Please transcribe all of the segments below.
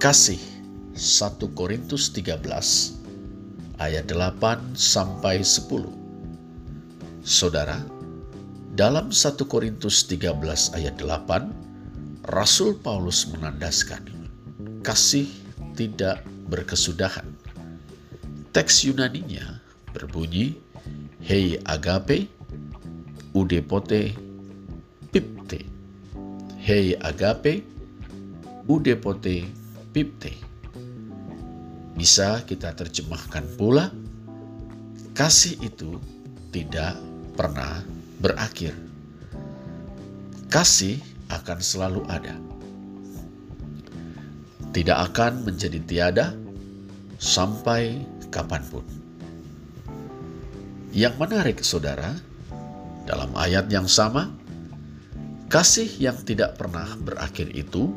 Kasih 1 Korintus 13 ayat 8 sampai 10. Saudara, dalam 1 Korintus 13 ayat 8, Rasul Paulus menandaskan kasih tidak berkesudahan. Teks Yunaninya berbunyi, Hei agape, udepote, pipte. Hei agape, udepote, pipte. Bisa kita terjemahkan pula, kasih itu tidak pernah berakhir. Kasih akan selalu ada. Tidak akan menjadi tiada sampai kapan pun. Yang menarik, saudara, dalam ayat yang sama, kasih yang tidak pernah berakhir itu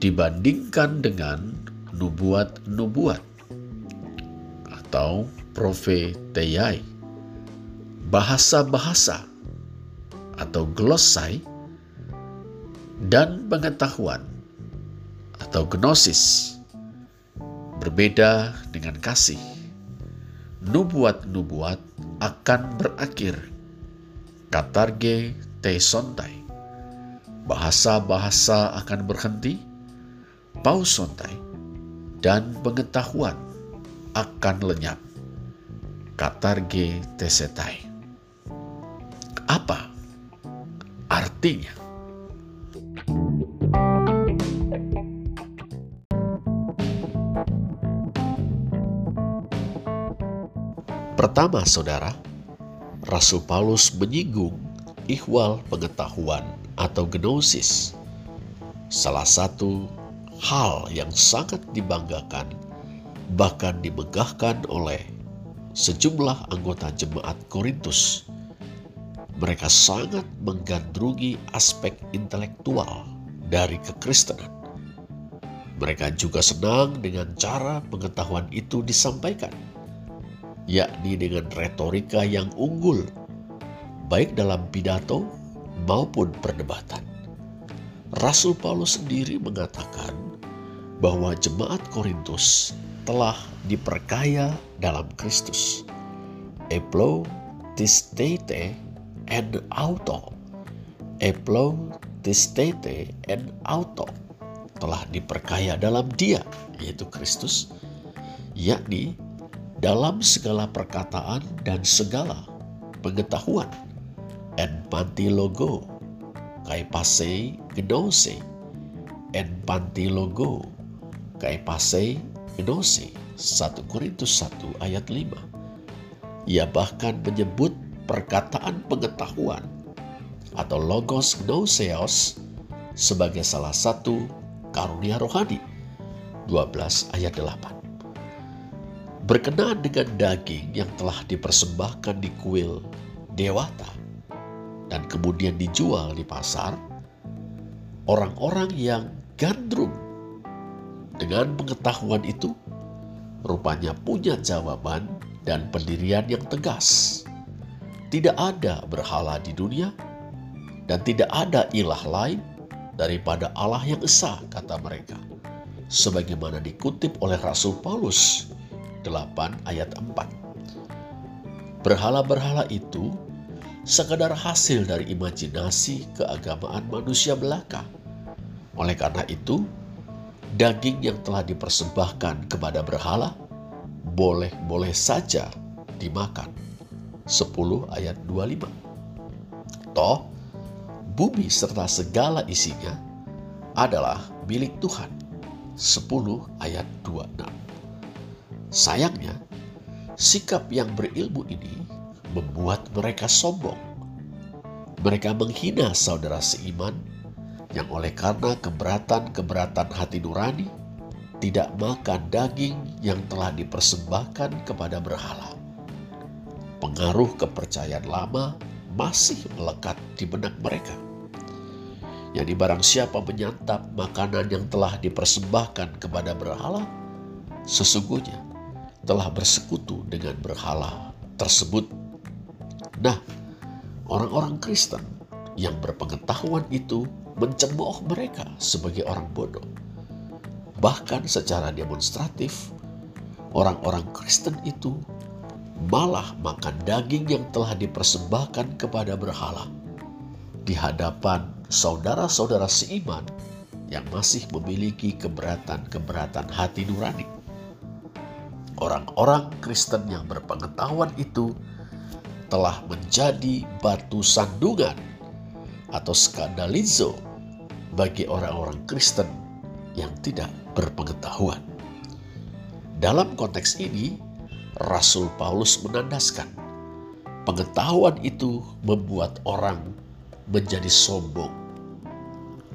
dibandingkan dengan nubuat-nubuat atau profeteiai, bahasa-bahasa atau glosai, dan pengetahuan atau gnosis berbeda dengan kasih. Nubuat-nubuat akan berakhir. Katarge sontai. Bahasa-bahasa akan berhenti. Pausontai. Dan pengetahuan akan lenyap. Katarge tesetai. Apa artinya? Pertama, saudara, Rasul Paulus menyinggung ihwal pengetahuan atau gnosis. Salah satu hal yang sangat dibanggakan, bahkan dimegahkan oleh sejumlah anggota jemaat Korintus. Mereka sangat menggandrungi aspek intelektual dari kekristenan. Mereka juga senang dengan cara pengetahuan itu disampaikan yakni dengan retorika yang unggul, baik dalam pidato maupun perdebatan. Rasul Paulus sendiri mengatakan bahwa jemaat Korintus telah diperkaya dalam Kristus. Eplo tistete en auto. Eplo tistete en auto telah diperkaya dalam dia, yaitu Kristus, yakni dalam segala perkataan dan segala pengetahuan. En pantilogo, kai pase gnose, en pantilogo, kai pase gnose. 1 Korintus 1 ayat 5. Ia bahkan menyebut perkataan pengetahuan atau logos gnoseos sebagai salah satu karunia rohani. 12 ayat 8 berkenaan dengan daging yang telah dipersembahkan di kuil dewata dan kemudian dijual di pasar, orang-orang yang gandrung dengan pengetahuan itu rupanya punya jawaban dan pendirian yang tegas. Tidak ada berhala di dunia dan tidak ada ilah lain daripada Allah yang esa, kata mereka. Sebagaimana dikutip oleh Rasul Paulus 8 ayat 4. Berhala-berhala itu sekadar hasil dari imajinasi keagamaan manusia belaka. Oleh karena itu, daging yang telah dipersembahkan kepada berhala boleh-boleh saja dimakan. 10 ayat 25. Toh, bumi serta segala isinya adalah milik Tuhan. 10 ayat 26. Sayangnya, sikap yang berilmu ini membuat mereka sombong. Mereka menghina saudara seiman yang oleh karena keberatan-keberatan hati nurani tidak makan daging yang telah dipersembahkan kepada berhala. Pengaruh kepercayaan lama masih melekat di benak mereka. Yang barang siapa menyantap makanan yang telah dipersembahkan kepada berhala, sesungguhnya telah bersekutu dengan berhala tersebut. Nah, orang-orang Kristen yang berpengetahuan itu mencemooh mereka sebagai orang bodoh. Bahkan secara demonstratif, orang-orang Kristen itu malah makan daging yang telah dipersembahkan kepada berhala di hadapan saudara-saudara seiman yang masih memiliki keberatan-keberatan hati nurani. Orang-orang Kristen yang berpengetahuan itu telah menjadi batu sandungan atau skandalizo bagi orang-orang Kristen yang tidak berpengetahuan. Dalam konteks ini, Rasul Paulus menandaskan pengetahuan itu membuat orang menjadi sombong,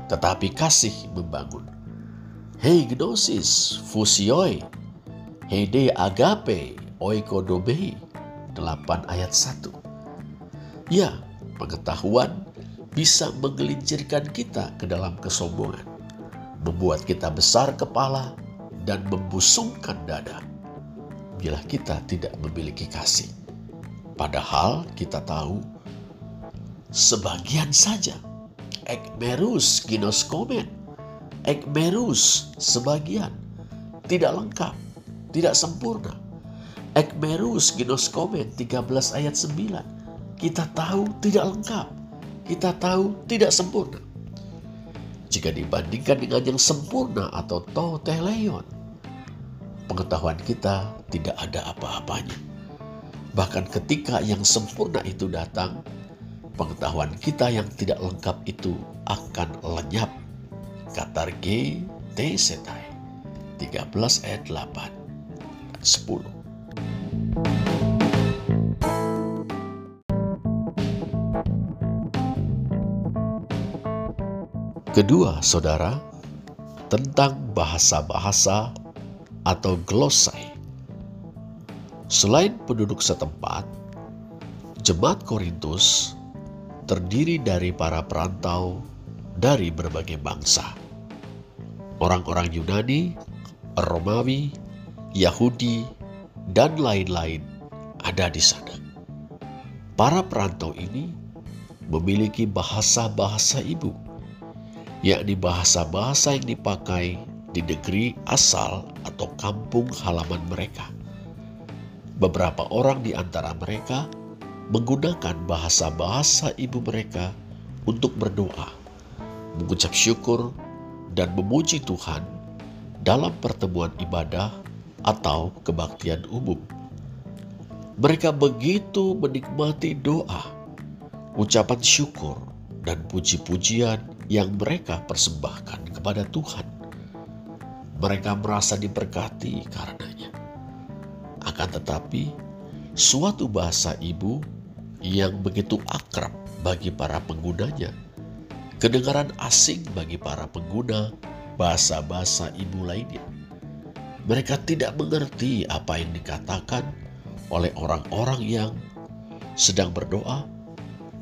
tetapi kasih membangun. Hei gnosis, fusioi, hede agape, oikodomei, 8 ayat 1. Ya, pengetahuan bisa menggelincirkan kita ke dalam kesombongan, membuat kita besar kepala dan membusungkan dada bila kita tidak memiliki kasih. Padahal kita tahu sebagian saja. Ekmerus ginoskomen. Ekmerus sebagian. Tidak lengkap. Tidak sempurna. Ekmerus ginoskomen 13 ayat 9. Kita tahu tidak lengkap. Kita tahu tidak sempurna. Jika dibandingkan dengan yang sempurna atau toteleon, pengetahuan kita tidak ada apa-apanya. Bahkan ketika yang sempurna itu datang, pengetahuan kita yang tidak lengkap itu akan lenyap. Katar G. T. Setai 13 ayat 8 10 Kedua, saudara, tentang bahasa-bahasa atau glosai. Selain penduduk setempat, jemaat Korintus terdiri dari para perantau dari berbagai bangsa. Orang-orang Yunani, Romawi, Yahudi, dan lain-lain ada di sana. Para perantau ini memiliki bahasa-bahasa ibu, yakni bahasa-bahasa yang dipakai di negeri asal atau kampung halaman mereka. Beberapa orang di antara mereka menggunakan bahasa-bahasa ibu mereka untuk berdoa, mengucap syukur, dan memuji Tuhan dalam pertemuan ibadah atau kebaktian umum. Mereka begitu menikmati doa, ucapan syukur, dan puji-pujian yang mereka persembahkan kepada Tuhan mereka merasa diberkati karenanya. Akan tetapi, suatu bahasa ibu yang begitu akrab bagi para penggunanya, kedengaran asing bagi para pengguna bahasa-bahasa ibu lainnya. Mereka tidak mengerti apa yang dikatakan oleh orang-orang yang sedang berdoa,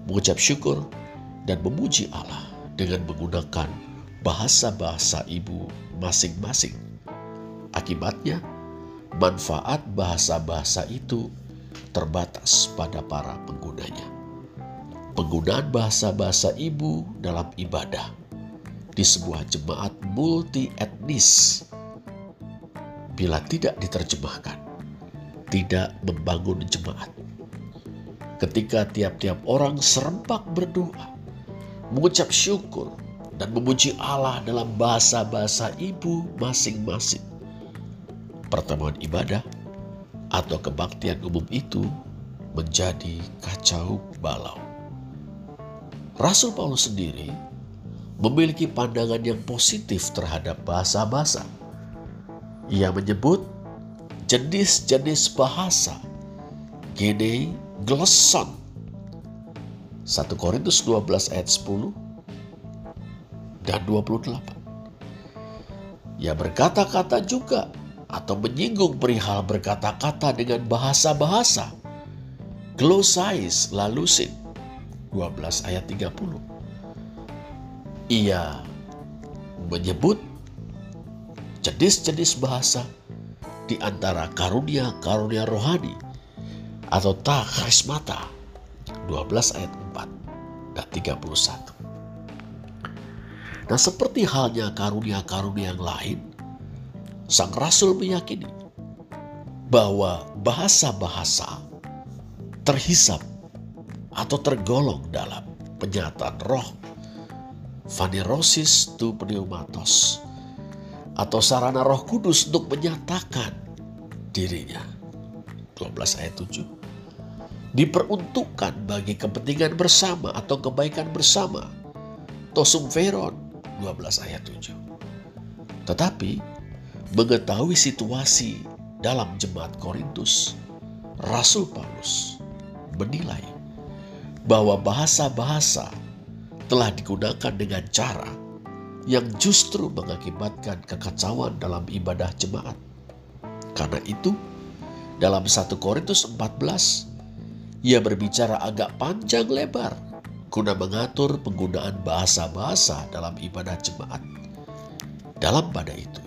mengucap syukur, dan memuji Allah dengan menggunakan bahasa-bahasa ibu masing-masing. Akibatnya, manfaat bahasa-bahasa itu terbatas pada para penggunanya. Penggunaan bahasa-bahasa ibu dalam ibadah di sebuah jemaat multi etnis bila tidak diterjemahkan tidak membangun jemaat. Ketika tiap-tiap orang serempak berdoa, mengucap syukur, dan memuji Allah dalam bahasa-bahasa ibu masing-masing. Pertemuan ibadah atau kebaktian umum itu menjadi kacau balau. Rasul Paulus sendiri memiliki pandangan yang positif terhadap bahasa-bahasa. Ia menyebut jenis-jenis bahasa gene glosson 1 Korintus 12 ayat 10 dan 28. Ia berkata-kata juga atau menyinggung perihal berkata-kata dengan bahasa-bahasa. Glosais lalusin 12 ayat 30. Ia menyebut jenis-jenis bahasa di antara karunia-karunia rohani atau tak karismata 12 ayat 4 dan 31. Nah seperti halnya karunia-karunia yang lain, sang rasul meyakini bahwa bahasa-bahasa terhisap atau tergolong dalam penyataan roh Vanerosis tu pneumatos atau sarana roh kudus untuk menyatakan dirinya 12 ayat 7 diperuntukkan bagi kepentingan bersama atau kebaikan bersama tosum veron 12 ayat 7 tetapi mengetahui situasi dalam jemaat Korintus Rasul Paulus menilai bahwa bahasa-bahasa telah digunakan dengan cara yang justru mengakibatkan kekacauan dalam ibadah jemaat. Karena itu, dalam 1 Korintus 14, ia berbicara agak panjang lebar guna mengatur penggunaan bahasa-bahasa dalam ibadah jemaat. Dalam pada itu,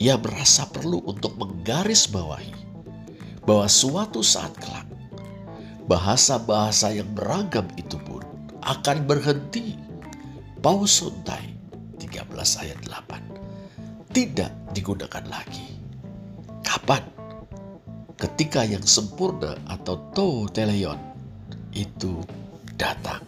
ia merasa perlu untuk menggarisbawahi bahwa suatu saat kelak, bahasa-bahasa yang beragam itu pun akan berhenti. Pausuntai 13 ayat 8 tidak digunakan lagi. Kapan? Ketika yang sempurna atau to teleon itu datang.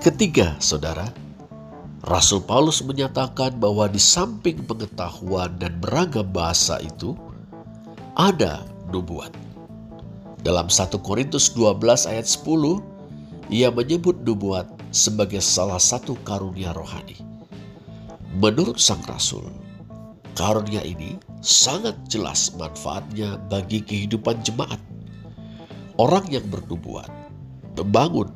Ketiga, saudara, Rasul Paulus menyatakan bahwa di samping pengetahuan dan beragam bahasa itu, ada nubuat. Dalam 1 Korintus 12 ayat 10, ia menyebut nubuat sebagai salah satu karunia rohani. Menurut sang rasul, karunia ini sangat jelas manfaatnya bagi kehidupan jemaat. Orang yang bernubuat, membangun,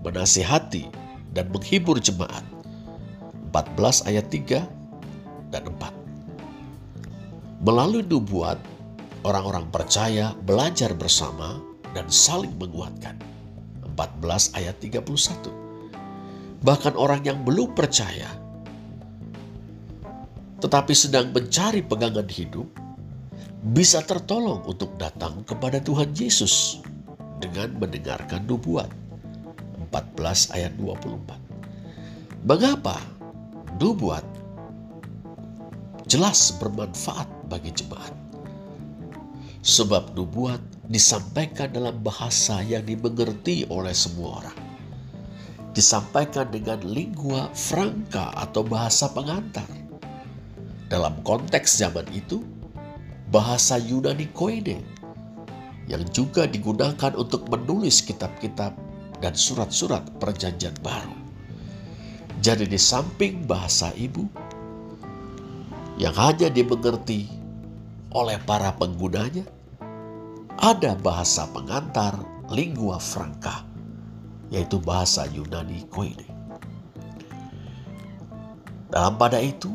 menasihati, dan menghibur jemaat 14 ayat 3 dan 4. Melalui nubuat, orang-orang percaya belajar bersama dan saling menguatkan. 14 ayat 31. Bahkan orang yang belum percaya tetapi sedang mencari pegangan hidup bisa tertolong untuk datang kepada Tuhan Yesus dengan mendengarkan nubuat. 14 ayat 24. Mengapa nubuat jelas bermanfaat bagi jemaat. Sebab nubuat disampaikan dalam bahasa yang dimengerti oleh semua orang. Disampaikan dengan lingua franca atau bahasa pengantar. Dalam konteks zaman itu, bahasa Yunani koine yang juga digunakan untuk menulis kitab-kitab dan surat-surat perjanjian baru. Jadi di samping bahasa ibu yang hanya dimengerti oleh para penggunanya, ada bahasa pengantar lingua franca, yaitu bahasa Yunani Koine. Dalam pada itu,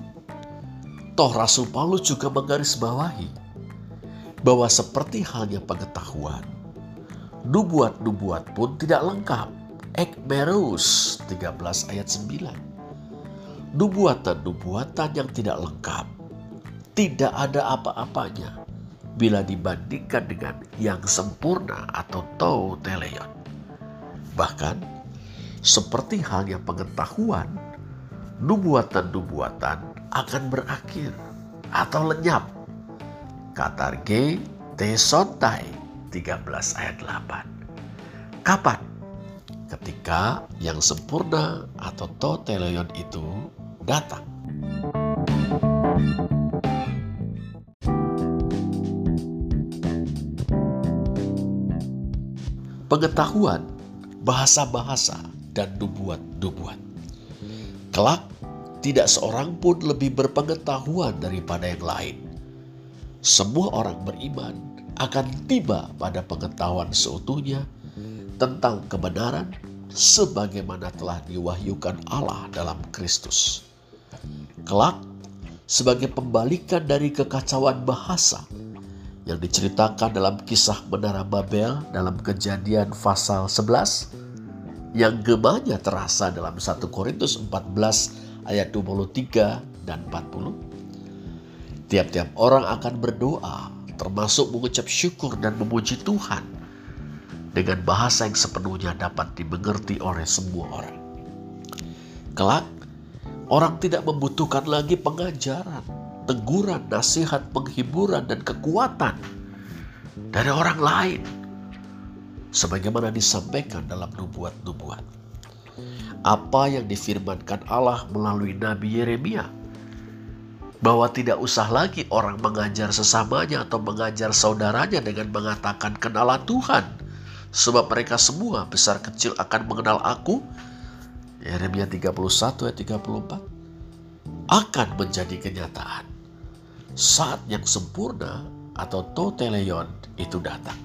toh Rasul Paulus juga menggarisbawahi bahwa seperti halnya pengetahuan, nubuat-nubuat pun tidak lengkap Ekmerus 13 ayat 9. Nubuatan-nubuatan yang tidak lengkap, tidak ada apa-apanya bila dibandingkan dengan yang sempurna atau tau teleon. Bahkan, seperti halnya pengetahuan, nubuatan-nubuatan akan berakhir atau lenyap. Katar G. Tesontai 13 ayat 8. Kapan? ketika yang sempurna atau toteleon itu datang. Pengetahuan, bahasa-bahasa, dan nubuat-nubuat. Kelak, tidak seorang pun lebih berpengetahuan daripada yang lain. Semua orang beriman akan tiba pada pengetahuan seutuhnya tentang kebenaran sebagaimana telah diwahyukan Allah dalam Kristus. Kelak, sebagai pembalikan dari kekacauan bahasa yang diceritakan dalam kisah Menara Babel dalam kejadian pasal 11 yang gemanya terasa dalam 1 Korintus 14 ayat 23 dan 40. Tiap-tiap orang akan berdoa termasuk mengucap syukur dan memuji Tuhan dengan bahasa yang sepenuhnya dapat dimengerti oleh semua orang. Kelak, orang tidak membutuhkan lagi pengajaran, teguran, nasihat, penghiburan, dan kekuatan dari orang lain. Sebagaimana disampaikan dalam nubuat-nubuat. Apa yang difirmankan Allah melalui Nabi Yeremia bahwa tidak usah lagi orang mengajar sesamanya atau mengajar saudaranya dengan mengatakan kenalah Tuhan. Sebab mereka semua besar kecil akan mengenal aku. Yeremia 31 ayat 34 akan menjadi kenyataan. Saat yang sempurna atau toteleon itu datang.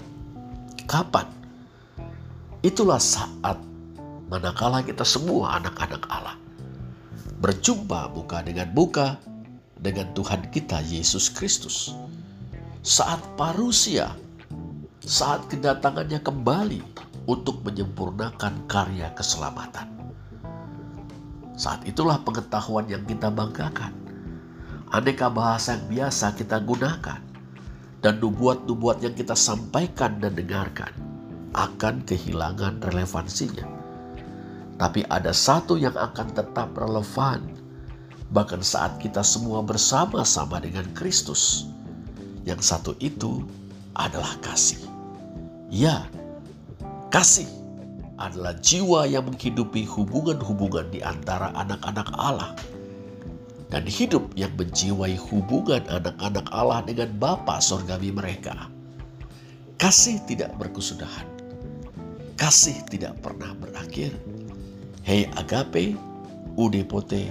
Kapan? Itulah saat manakala kita semua anak-anak Allah berjumpa muka dengan muka dengan Tuhan kita Yesus Kristus. Saat parusia, saat kedatangannya kembali untuk menyempurnakan karya keselamatan. Saat itulah pengetahuan yang kita banggakan. Aneka bahasa yang biasa kita gunakan. Dan nubuat-nubuat yang kita sampaikan dan dengarkan akan kehilangan relevansinya. Tapi ada satu yang akan tetap relevan bahkan saat kita semua bersama-sama dengan Kristus. Yang satu itu adalah kasih. Ya, kasih adalah jiwa yang menghidupi hubungan-hubungan di antara anak-anak Allah. Dan hidup yang menjiwai hubungan anak-anak Allah dengan Bapa sorgawi mereka. Kasih tidak berkesudahan. Kasih tidak pernah berakhir. Hei agape, udepote,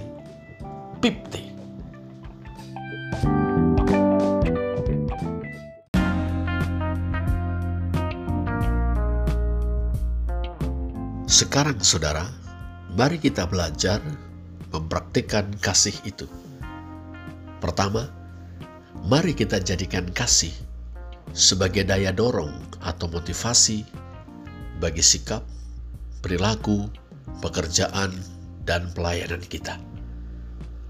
Pipti. Sekarang saudara, mari kita belajar mempraktikkan kasih itu. Pertama, mari kita jadikan kasih sebagai daya dorong atau motivasi bagi sikap, perilaku, pekerjaan, dan pelayanan kita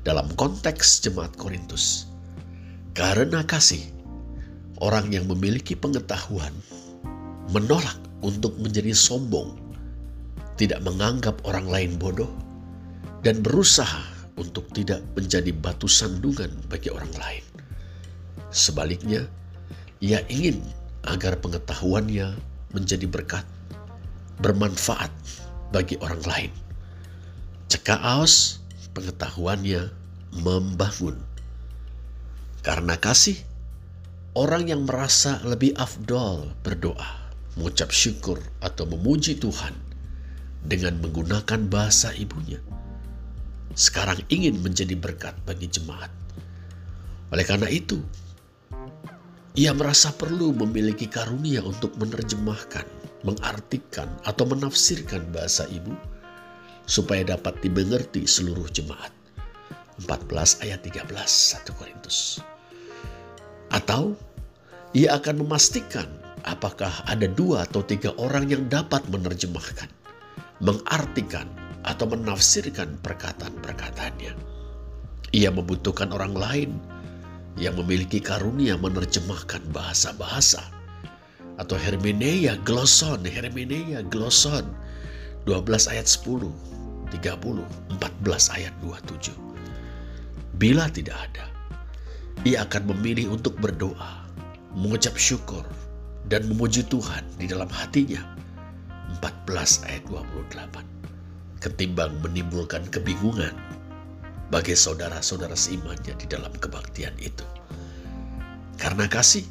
dalam konteks jemaat Korintus. Karena kasih, orang yang memiliki pengetahuan menolak untuk menjadi sombong, tidak menganggap orang lain bodoh, dan berusaha untuk tidak menjadi batu sandungan bagi orang lain. Sebaliknya, ia ingin agar pengetahuannya menjadi berkat, bermanfaat bagi orang lain. Cekak aus, pengetahuannya membangun. Karena kasih, orang yang merasa lebih afdol berdoa, mengucap syukur atau memuji Tuhan dengan menggunakan bahasa ibunya. Sekarang ingin menjadi berkat bagi jemaat. Oleh karena itu, ia merasa perlu memiliki karunia untuk menerjemahkan, mengartikan, atau menafsirkan bahasa ibu supaya dapat dimengerti seluruh jemaat. 14 ayat 13 1 Korintus. Atau ia akan memastikan apakah ada dua atau tiga orang yang dapat menerjemahkan, mengartikan, atau menafsirkan perkataan-perkataannya. Ia membutuhkan orang lain yang memiliki karunia menerjemahkan bahasa-bahasa atau hermeneia gloson, hermeneia gloson 12 ayat 10, 30, 14 ayat 27. Bila tidak ada, ia akan memilih untuk berdoa, mengucap syukur, dan memuji Tuhan di dalam hatinya. 14 ayat 28. Ketimbang menimbulkan kebingungan bagi saudara-saudara seimannya di dalam kebaktian itu. Karena kasih,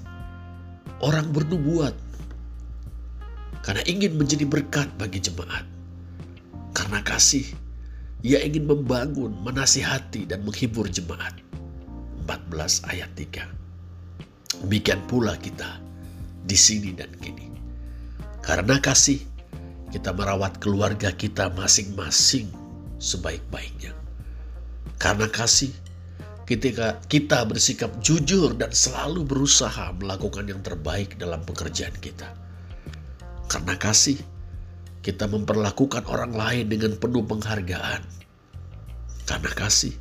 orang bernubuat. Karena ingin menjadi berkat bagi jemaat. Karena kasih, ia ingin membangun, menasihati, dan menghibur jemaat. 14 ayat 3. Demikian pula kita di sini dan kini. Karena kasih, kita merawat keluarga kita masing-masing sebaik-baiknya. Karena kasih, ketika kita bersikap jujur dan selalu berusaha melakukan yang terbaik dalam pekerjaan kita. Karena kasih, kita memperlakukan orang lain dengan penuh penghargaan. Karena kasih,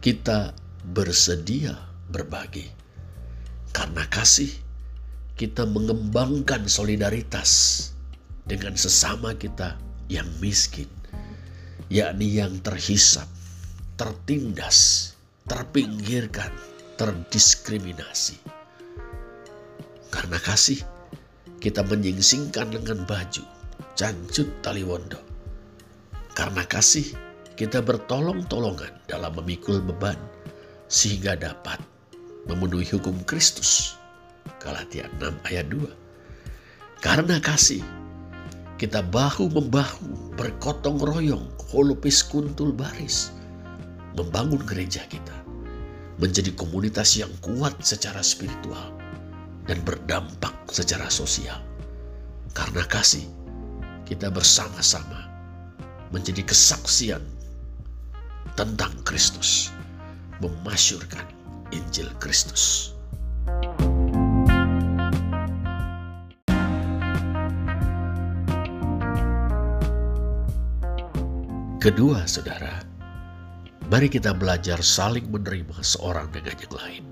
kita bersedia berbagi. Karena kasih, kita mengembangkan solidaritas dengan sesama kita yang miskin, yakni yang terhisap, tertindas, terpinggirkan, terdiskriminasi. Karena kasih, kita menyingsingkan lengan baju, cancut tali wondo. Karena kasih, kita bertolong-tolongan dalam memikul beban sehingga dapat memenuhi hukum Kristus. Galatia 6 ayat 2. Karena kasih, kita bahu-membahu berkotong royong, holopis kuntul baris, membangun gereja kita menjadi komunitas yang kuat secara spiritual dan berdampak secara sosial. Karena kasih, kita bersama-sama menjadi kesaksian tentang Kristus, memasyurkan Injil Kristus. Kedua, saudara, mari kita belajar saling menerima seorang dengan yang lain.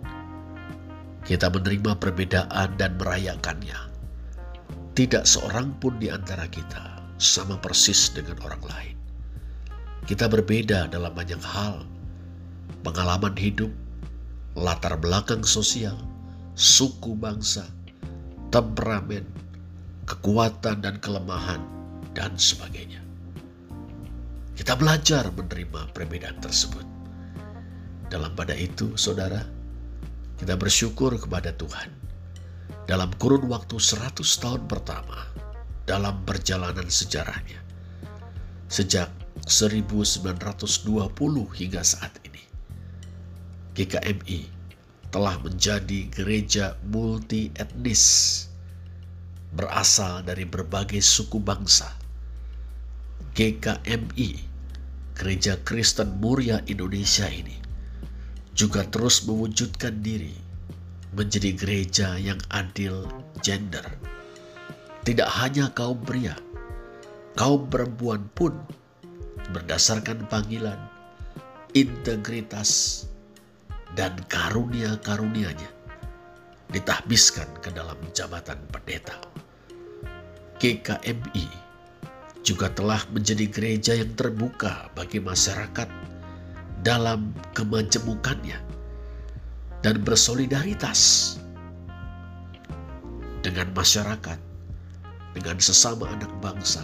Kita menerima perbedaan dan merayakannya. Tidak seorang pun di antara kita sama persis dengan orang lain. Kita berbeda dalam banyak hal, pengalaman hidup, latar belakang sosial, suku bangsa, temperamen, kekuatan dan kelemahan, dan sebagainya. Kita belajar menerima perbedaan tersebut. Dalam pada itu, saudara, kita bersyukur kepada Tuhan. Dalam kurun waktu 100 tahun pertama, dalam perjalanan sejarahnya, sejak 1920 hingga saat ini. GKMI telah menjadi gereja multi etnis berasal dari berbagai suku bangsa. GKMI, Gereja Kristen Muria Indonesia ini, juga terus mewujudkan diri menjadi gereja yang adil gender. Tidak hanya kaum pria, kaum perempuan pun berdasarkan panggilan, integritas, dan karunia-karunianya ditahbiskan ke dalam jabatan pendeta. GKMI juga telah menjadi gereja yang terbuka bagi masyarakat dalam kemajemukannya dan bersolidaritas dengan masyarakat, dengan sesama anak bangsa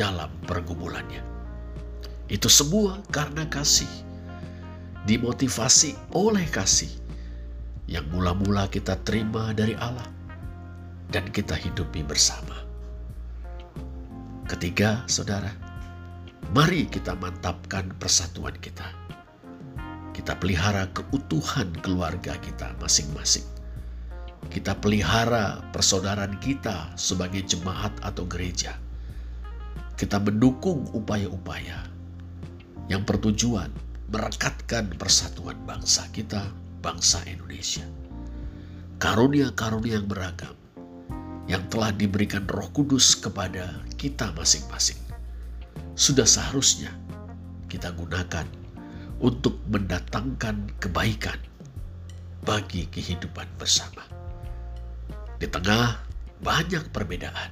dalam pergumulannya. Itu semua karena kasih. Dimotivasi oleh kasih yang mula-mula kita terima dari Allah dan kita hidupi bersama. Ketiga, saudara, mari kita mantapkan persatuan kita. Kita pelihara keutuhan keluarga kita masing-masing. Kita pelihara persaudaraan kita sebagai jemaat atau gereja. Kita mendukung upaya-upaya yang bertujuan merekatkan persatuan bangsa kita, bangsa Indonesia. Karunia-karunia yang beragam yang telah diberikan Roh Kudus kepada kita masing-masing. Sudah seharusnya kita gunakan untuk mendatangkan kebaikan bagi kehidupan bersama. Di tengah banyak perbedaan,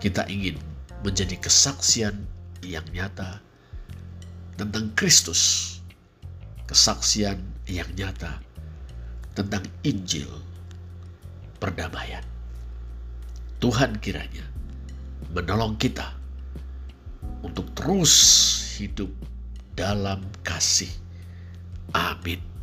kita ingin menjadi kesaksian yang nyata tentang Kristus, kesaksian yang nyata tentang Injil perdamaian. Tuhan kiranya menolong kita untuk terus hidup dalam kasih. Amin.